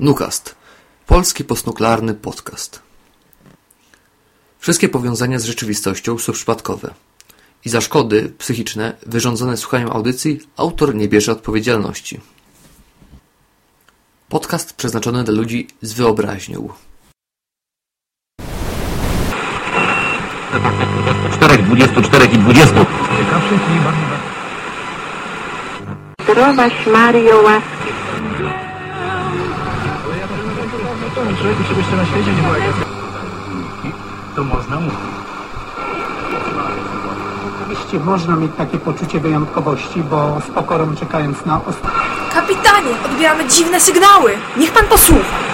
Nukast. Polski postnuklearny podcast. Wszystkie powiązania z rzeczywistością są przypadkowe. I za szkody psychiczne wyrządzone słuchaniem audycji autor nie bierze odpowiedzialności. Podcast przeznaczony dla ludzi z wyobraźnią. Czterech, dwudziestu czterech i dwudziestu. Zdrowaś Mario łaski. Człowieku, czegoś to na świecie nie było To można mówić. Oczywiście można mieć takie poczucie wyjątkowości, bo z pokorą czekając na ostatnie. Kapitanie, odbieramy dziwne sygnały. Niech pan posłucha.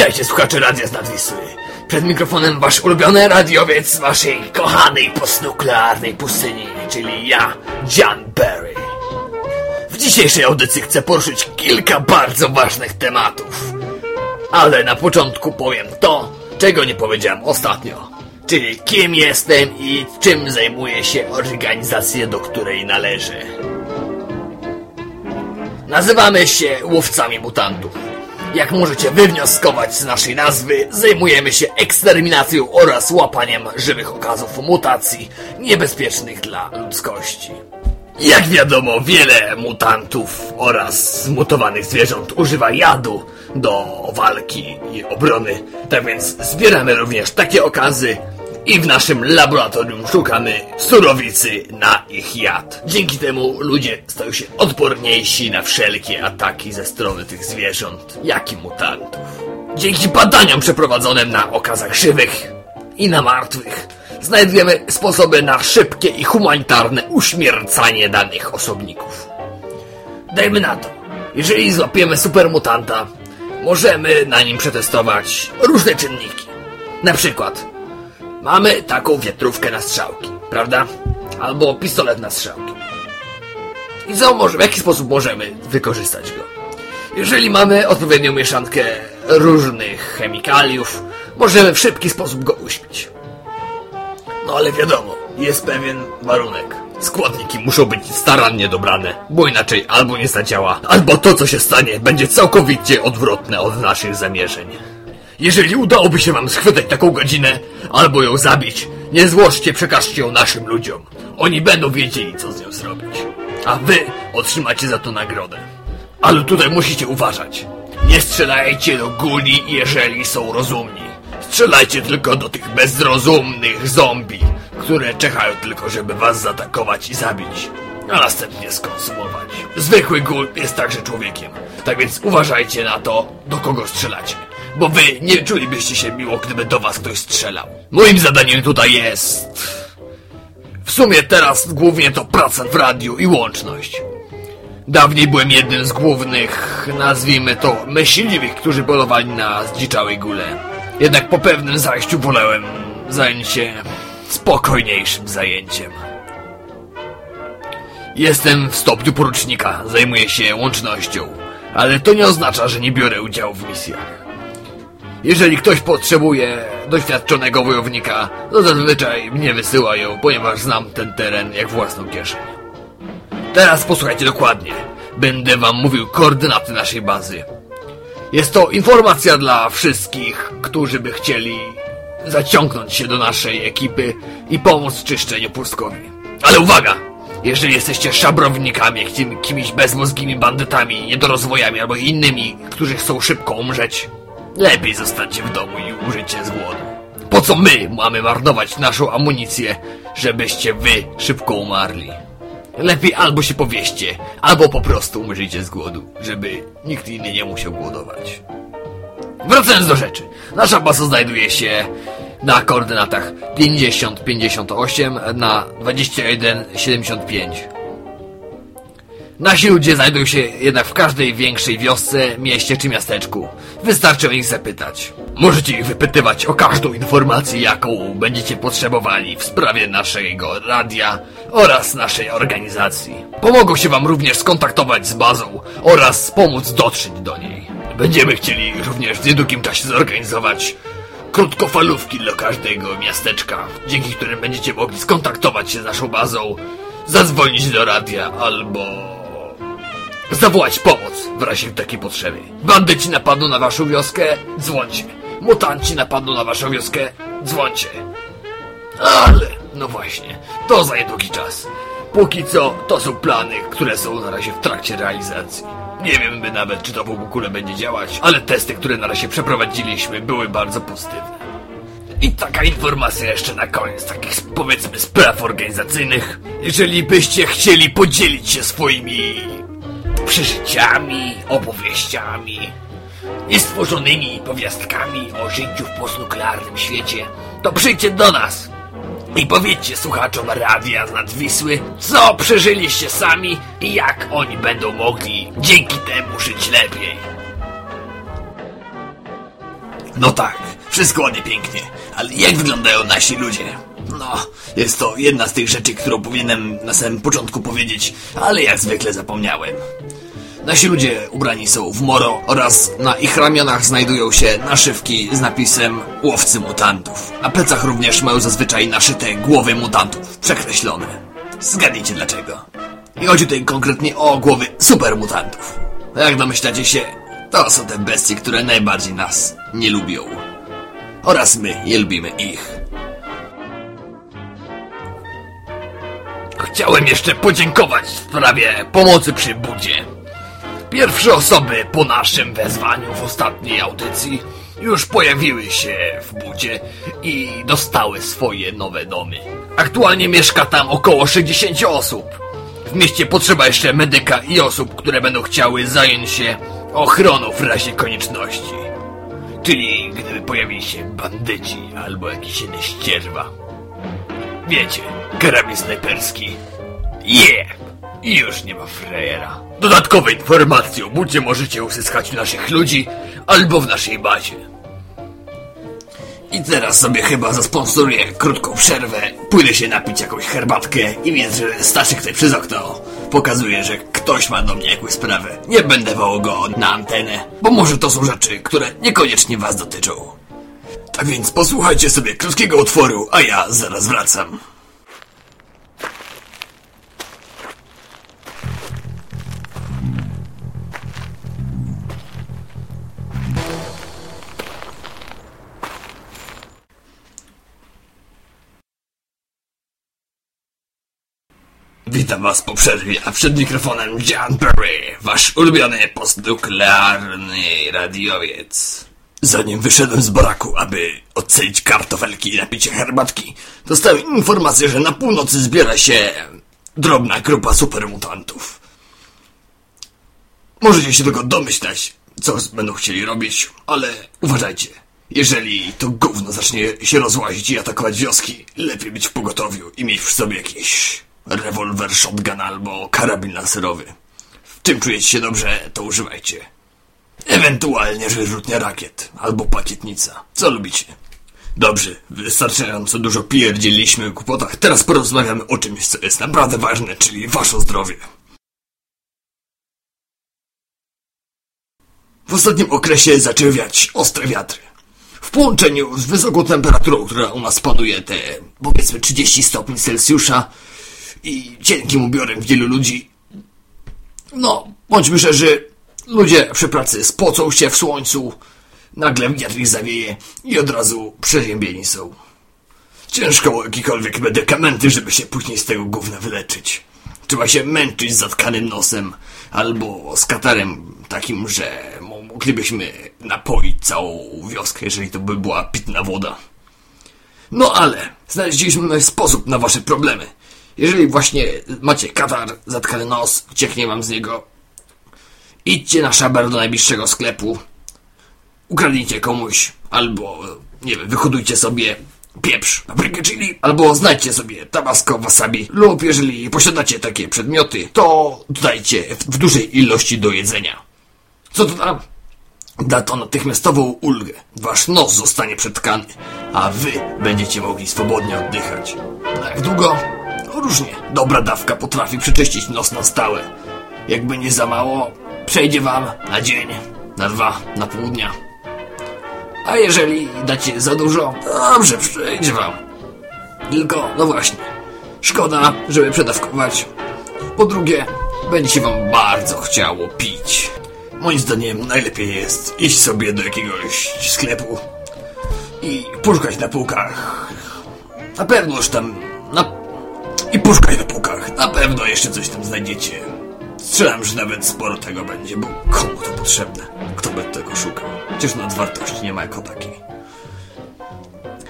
Witajcie słuchacze Radia z Nadwisły. Przed mikrofonem wasz ulubiony radiowiec waszej kochanej postnuklearnej pustyni, czyli ja, John Barry. W dzisiejszej audycji chcę poruszyć kilka bardzo ważnych tematów. Ale na początku powiem to, czego nie powiedziałem ostatnio. Czyli kim jestem i czym zajmuje się organizacja, do której należę. Nazywamy się łowcami mutantów. Jak możecie wywnioskować z naszej nazwy, zajmujemy się eksterminacją oraz łapaniem żywych okazów mutacji niebezpiecznych dla ludzkości. Jak wiadomo, wiele mutantów oraz zmutowanych zwierząt używa jadu do walki i obrony, tak więc zbieramy również takie okazy i w naszym laboratorium szukamy surowicy na ich jad. Dzięki temu ludzie stają się odporniejsi na wszelkie ataki ze strony tych zwierząt, jak i mutantów. Dzięki badaniom przeprowadzonym na okazach żywych i na martwych, znajdujemy sposoby na szybkie i humanitarne uśmiercanie danych osobników. Dajmy na to, jeżeli złapiemy supermutanta, możemy na nim przetestować różne czynniki. Na przykład Mamy taką wiatrówkę na strzałki, prawda? Albo pistolet na strzałki. I co może, w jaki sposób możemy wykorzystać go? Jeżeli mamy odpowiednią mieszankę różnych chemikaliów, możemy w szybki sposób go uśpić. No ale wiadomo, jest pewien warunek. Składniki muszą być starannie dobrane, bo inaczej albo nie zadziała, albo to co się stanie będzie całkowicie odwrotne od naszych zamierzeń. Jeżeli udałoby się wam schwytać taką godzinę, albo ją zabić, niezłożnie przekażcie ją naszym ludziom. Oni będą wiedzieli, co z nią zrobić. A wy otrzymacie za to nagrodę. Ale tutaj musicie uważać. Nie strzelajcie do guli, jeżeli są rozumni. Strzelajcie tylko do tych bezrozumnych zombie, które czekają tylko, żeby was zaatakować i zabić, a następnie skonsumować. Zwykły gul jest także człowiekiem, tak więc uważajcie na to, do kogo strzelacie bo wy nie czulibyście się miło, gdyby do was ktoś strzelał. Moim zadaniem tutaj jest... W sumie teraz głównie to praca w radiu i łączność. Dawniej byłem jednym z głównych, nazwijmy to, myśliwych, którzy polowali na zdziczałej gule. Jednak po pewnym zajściu wolałem zająć się spokojniejszym zajęciem. Jestem w stopniu porucznika, zajmuję się łącznością, ale to nie oznacza, że nie biorę udziału w misjach. Jeżeli ktoś potrzebuje doświadczonego wojownika, to zazwyczaj mnie wysyłają, ponieważ znam ten teren jak własną kieszeń. Teraz posłuchajcie dokładnie. Będę wam mówił koordynaty naszej bazy. Jest to informacja dla wszystkich, którzy by chcieli zaciągnąć się do naszej ekipy i pomóc w czyszczeniu pustkowi. Ale uwaga! Jeżeli jesteście szabrownikami, jakimiś bezmozgimi bandytami, niedorozwojami albo innymi, którzy chcą szybko umrzeć, Lepiej zostańcie w domu i umrzyjcie z głodu. Po co my mamy marnować naszą amunicję, żebyście wy szybko umarli? Lepiej albo się powieście, albo po prostu umrzyjcie z głodu, żeby nikt inny nie musiał głodować. Wracając do rzeczy. Nasza baza znajduje się na koordynatach 50-58 na 21-75. Nasi ludzie znajdują się jednak w każdej większej wiosce, mieście czy miasteczku. Wystarczy o nich zapytać. Możecie ich wypytywać o każdą informację, jaką będziecie potrzebowali w sprawie naszego radia oraz naszej organizacji. Pomogą się wam również skontaktować z bazą oraz pomóc dotrzeć do niej. Będziemy chcieli również w niedługim czasie zorganizować krótkofalówki dla każdego miasteczka, dzięki którym będziecie mogli skontaktować się z naszą bazą, zadzwonić do radia albo zawołać pomoc w razie takiej potrzeby. Bandyci napadną na waszą wioskę, dzwońcie. Mutanci napadną na waszą wioskę, dzwońcie. Ale, no właśnie, to za niedługi czas. Póki co, to są plany, które są na razie w trakcie realizacji. Nie wiemy nawet, czy to w ogóle będzie działać, ale testy, które na razie przeprowadziliśmy, były bardzo pozytywne. I taka informacja jeszcze na koniec, takich powiedzmy spraw organizacyjnych. Jeżeli byście chcieli podzielić się swoimi przeżyciami, opowieściami, niestworzonymi powiastkami o życiu w postnuklearnym świecie, to przyjdźcie do nas i powiedzcie słuchaczom radia nad Wisły, co przeżyliście sami i jak oni będą mogli dzięki temu żyć lepiej. No tak, wszystko ładnie pięknie, ale jak wyglądają nasi ludzie? No, jest to jedna z tych rzeczy, którą powinienem na samym początku powiedzieć, ale jak zwykle zapomniałem. Nasi ludzie ubrani są w moro oraz na ich ramionach znajdują się naszywki z napisem łowcy mutantów. Na plecach również mają zazwyczaj naszyte głowy mutantów, przekreślone. Zgadnijcie dlaczego. I chodzi tutaj konkretnie o głowy supermutantów. Jak domyślacie się, to są te bestie, które najbardziej nas nie lubią. Oraz my nie lubimy ich. Chciałem jeszcze podziękować w sprawie pomocy przy budzie. Pierwsze osoby po naszym wezwaniu w ostatniej audycji już pojawiły się w budzie i dostały swoje nowe domy. Aktualnie mieszka tam około 60 osób. W mieście potrzeba jeszcze medyka i osób, które będą chciały zająć się ochroną w razie konieczności. Czyli gdyby pojawili się bandyci albo jakiś inny ścierwa. Wiecie, karabin snajperski. Yeah! Już nie ma frejera. Dodatkowe informacje o budzie możecie uzyskać u naszych ludzi albo w naszej bazie. I teraz sobie chyba zasponsoruję krótką przerwę, pójdę się napić jakąś herbatkę i widzę, że Staszek tutaj przez okno pokazuje, że ktoś ma do mnie jakąś sprawę. Nie będę wołał go na antenę, bo może to są rzeczy, które niekoniecznie was dotyczą. Tak więc posłuchajcie sobie krótkiego utworu, a ja zaraz wracam. Witam was po przerwie, a przed mikrofonem John Perry, wasz ulubiony postnuklearny radiowiec. Zanim wyszedłem z baraku, aby ocenić kartofelki i napić herbatki, dostałem informację, że na północy zbiera się drobna grupa supermutantów. Możecie się tylko domyślać, co będą chcieli robić, ale uważajcie. Jeżeli to gówno zacznie się rozłazić i atakować wioski, lepiej być w pogotowiu i mieć przy sobie jakieś rewolwer, shotgun albo karabin laserowy. W czym czujecie się dobrze, to używajcie. Ewentualnie wyrzutnia rakiet albo pakietnica. Co lubicie? Dobrze, wystarczająco dużo pierdzieliśmy o głupotach. Teraz porozmawiamy o czymś, co jest naprawdę ważne, czyli wasze zdrowie. W ostatnim okresie zaczęły wiać ostre wiatry. W połączeniu z wysoką temperaturą, która u nas panuje, te powiedzmy 30 stopni Celsjusza i cienkim ubiorem wielu ludzi, no, bądźmy szczerzy, ludzie przy pracy spocą się w słońcu, nagle wiatr ich zawieje i od razu przeziębieni są. Ciężko o jakiekolwiek medykamenty, żeby się później z tego gówna wyleczyć. Trzeba się męczyć z zatkanym nosem albo z katarem takim, że moglibyśmy napoić całą wioskę, jeżeli to by była pitna woda. No ale znaleźliśmy sposób na wasze problemy. Jeżeli właśnie macie katar, zatkany nos, ucieknie wam z niego, idźcie na szaber do najbliższego sklepu, ukradnijcie komuś, albo, nie wiem, wyhodujcie sobie pieprz, paprykę chili, albo znajdźcie sobie tabasco wasabi, lub jeżeli posiadacie takie przedmioty, to dodajcie w, dużej ilości do jedzenia. Co to da? Da to natychmiastową ulgę. Wasz nos zostanie przetkany, a wy będziecie mogli swobodnie oddychać. Na jak długo? No różnie. Dobra dawka potrafi przeczyścić nos na stałe. Jakby nie za mało, przejdzie wam na dzień, na dwa, na pół dnia. A jeżeli dacie za dużo, dobrze, przejdzie wam. Tylko, no właśnie, szkoda, żeby przedawkować. Po drugie, będzie się wam bardzo chciało pić. Moim zdaniem najlepiej jest iść sobie do jakiegoś sklepu i poszukać na półkach. Na pewno już tam... Na... I poszukaj na półkach. Na pewno jeszcze coś tam znajdziecie. Strzelam, że nawet sporo tego będzie, bo komu to potrzebne? Kto by tego szukał? Przecież nadwartości nie ma jako takiej.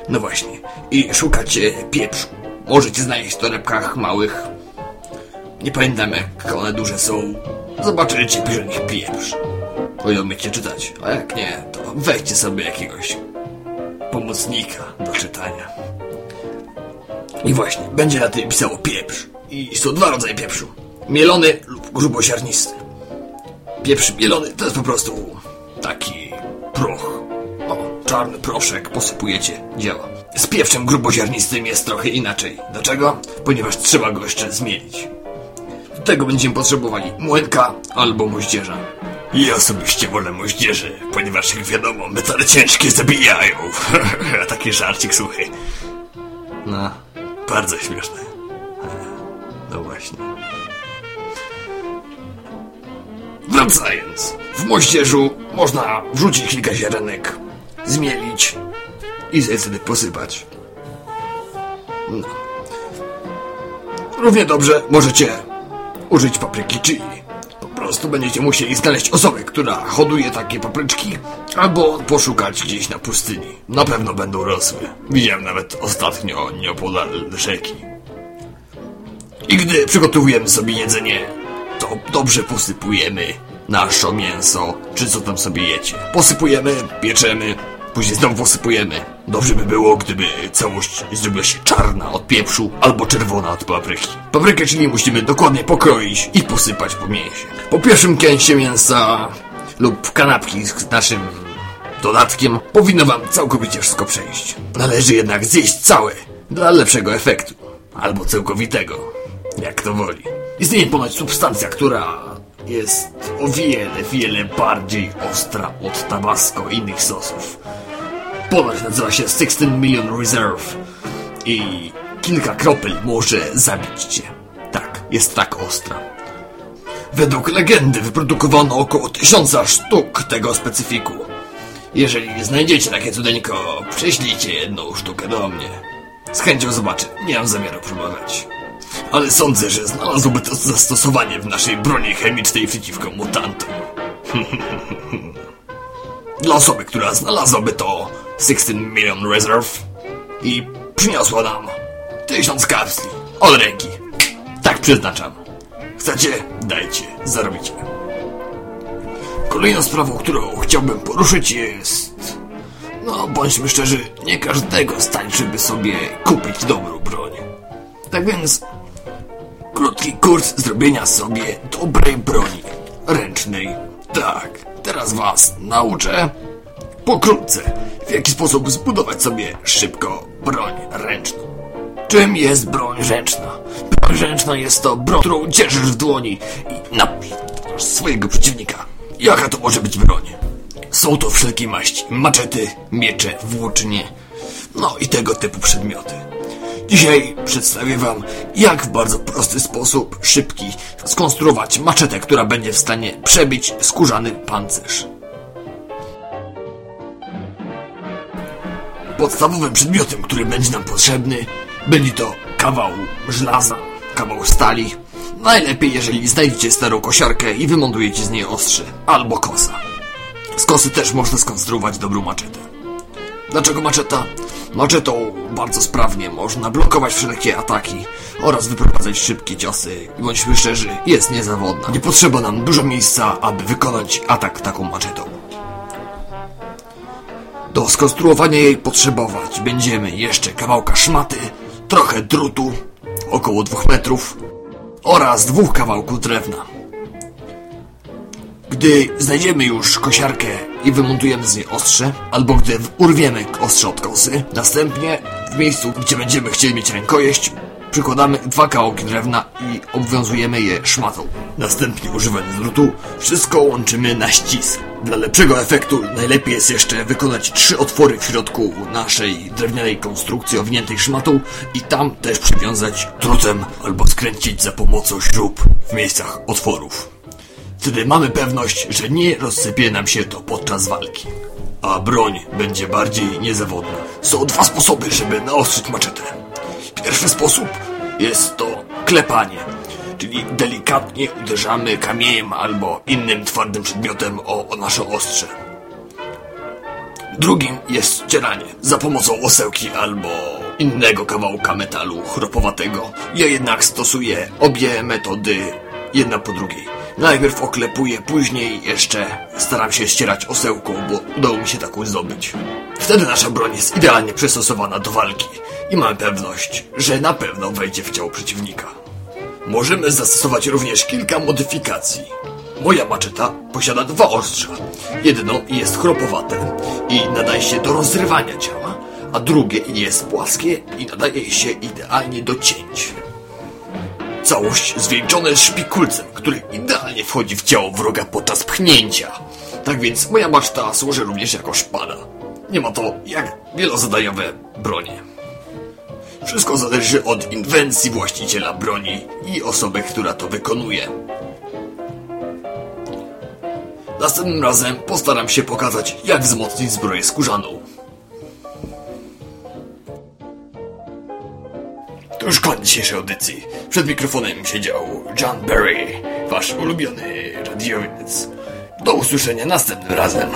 No właśnie. I szukacie pieprzu. Możecie znaleźć w torebkach małych. Nie pamiętam jak one duże są. Zobaczycie, pisze nich pieprz. O umiecie czytać. A jak nie, to weźcie sobie jakiegoś pomocnika do czytania. I właśnie, będzie na tym pisało pieprz. I są dwa rodzaje pieprzu. Mielony lub grubosiarnisty. Pieprz mielony to jest po prostu taki proch. O, czarny proszek posypujecie, działa. Z pieprzem gruboziarnistym jest trochę inaczej. Dlaczego? Ponieważ trzeba go jeszcze zmielić. Do tego będziemy potrzebowali młynka albo moździerza. Ja osobiście wolę moździerze, ponieważ jak wiadomo, metale ciężkie zabijają. Taki żarcik suchy. No, bardzo śmieszne. No właśnie. Wracając, w moździerzu można wrzucić kilka ziarenek, zmielić i wtedy posypać. No. Równie dobrze możecie użyć papryki chili. Po prostu będziecie musieli znaleźć osobę, która hoduje takie papryczki, albo poszukać gdzieś na pustyni. Na pewno będą rosły. Widziałem nawet ostatnio nieopodal rzeki. I gdy przygotowujemy sobie jedzenie, to dobrze posypujemy nasze mięso, czy co tam sobie jecie. Posypujemy, pieczemy, później znowu posypujemy. Dobrze by było, gdyby całość zrobiła się czarna od pieprzu albo czerwona od papryki. Paprykę czyli musimy dokładnie pokroić i posypać po mięsie. Po pierwszym kęsie mięsa lub kanapki z naszym dodatkiem powinno wam całkowicie wszystko przejść. Należy jednak zjeść całe dla lepszego efektu. Albo całkowitego, jak to woli. Istnieje ponoć substancja, która jest o wiele, wiele bardziej ostra od tabasco i innych sosów. Ponoć nazywa się 16 Million Reserve i kilka kropel może zabić cię. Tak, jest tak ostra. Według legendy wyprodukowano około tysiąca sztuk tego specyfiku. Jeżeli znajdziecie takie cudeńko, prześlijcie jedną sztukę do mnie. Z chęcią zobaczę, nie mam zamiaru próbować. Ale sądzę, że znalazłoby to zastosowanie w naszej broni chemicznej przeciwko mutantom. Dla osoby, która znalazłaby to 16 Million Reserve i przyniosła nam tysiąc kapsli od ręki. Tak przeznaczam. Chcecie? Dajcie, zarobicie. Kolejną sprawą, którą chciałbym poruszyć jest... No, bądźmy szczerzy, nie każdego stać, żeby sobie kupić dobrą broń. Tak więc Krótki kurs zrobienia sobie dobrej broni ręcznej. Tak, teraz was nauczę pokrótce, w jaki sposób zbudować sobie szybko broń ręczną. Czym jest broń ręczna? Broń ręczna jest to broń, którą cieszysz w dłoni i napisz swojego przeciwnika. Jaka to może być broń? Są to wszelkie maści, maczety, miecze, włócznie, no i tego typu przedmioty. Dzisiaj przedstawię Wam, jak w bardzo prosty sposób, szybki, skonstruować maczetę, która będzie w stanie przebić skórzany pancerz. Podstawowym przedmiotem, który będzie nam potrzebny, będzie to kawał żelaza, kawał stali. Najlepiej, jeżeli znajdziecie starą kosiarkę i wymontujecie z niej ostrze, albo kosa. Z kosy też można skonstruować dobrą maczetę. Dlaczego maczeta? Maczetą bardzo sprawnie można blokować wszelkie ataki oraz wyprowadzać szybkie ciosy bądźmy szczerzy, jest niezawodna. Nie potrzeba nam dużo miejsca, aby wykonać atak taką maczetą. Do skonstruowania jej potrzebować będziemy jeszcze kawałka szmaty, trochę drutu, około dwóch metrów oraz dwóch kawałków drewna. Gdy znajdziemy już kosiarkę i wymontujemy z niej ostrze, albo gdy urwiemy ostrze od kosy, następnie w miejscu, gdzie będziemy chcieli mieć rękojeść, przykładamy dwa kawałki drewna i obwiązujemy je szmatą. Następnie używając drutu, wszystko łączymy na ścisk. Dla lepszego efektu najlepiej jest jeszcze wykonać trzy otwory w środku naszej drewnianej konstrukcji owiniętej szmatą i tam też przywiązać drutem albo skręcić za pomocą śrub w miejscach otworów. Wtedy mamy pewność, że nie rozsypie nam się to podczas walki. A broń będzie bardziej niezawodna. Są dwa sposoby, żeby naostrzyć maczetę. Pierwszy sposób jest to klepanie, czyli delikatnie uderzamy kamieniem albo innym twardym przedmiotem o, o nasze ostrze. Drugim jest ścieranie za pomocą osełki albo innego kawałka metalu chropowatego. Ja jednak stosuję obie metody jedna po drugiej. Najpierw oklepuję, później jeszcze staram się ścierać osełką, bo udało mi się taką zdobyć. Wtedy nasza broń jest idealnie przystosowana do walki i mam pewność, że na pewno wejdzie w ciało przeciwnika. Możemy zastosować również kilka modyfikacji. Moja maczeta posiada dwa ostrza. Jedno jest chropowate i nadaje się do rozrywania ciała, a drugie jest płaskie i nadaje się idealnie do cięć. Całość zwieńczona jest szpikulcem, który idealnie wchodzi w ciało wroga podczas pchnięcia. Tak więc moja maszta służy również jako szpada. Nie ma to jak wielozadaniowe bronie. Wszystko zależy od inwencji właściciela broni i osoby, która to wykonuje. Następnym razem postaram się pokazać, jak wzmocnić zbroję skórzaną. Już koniec dzisiejszej audycji. Przed mikrofonem siedział John Berry, wasz ulubiony radiowiec. Do usłyszenia następnym razem.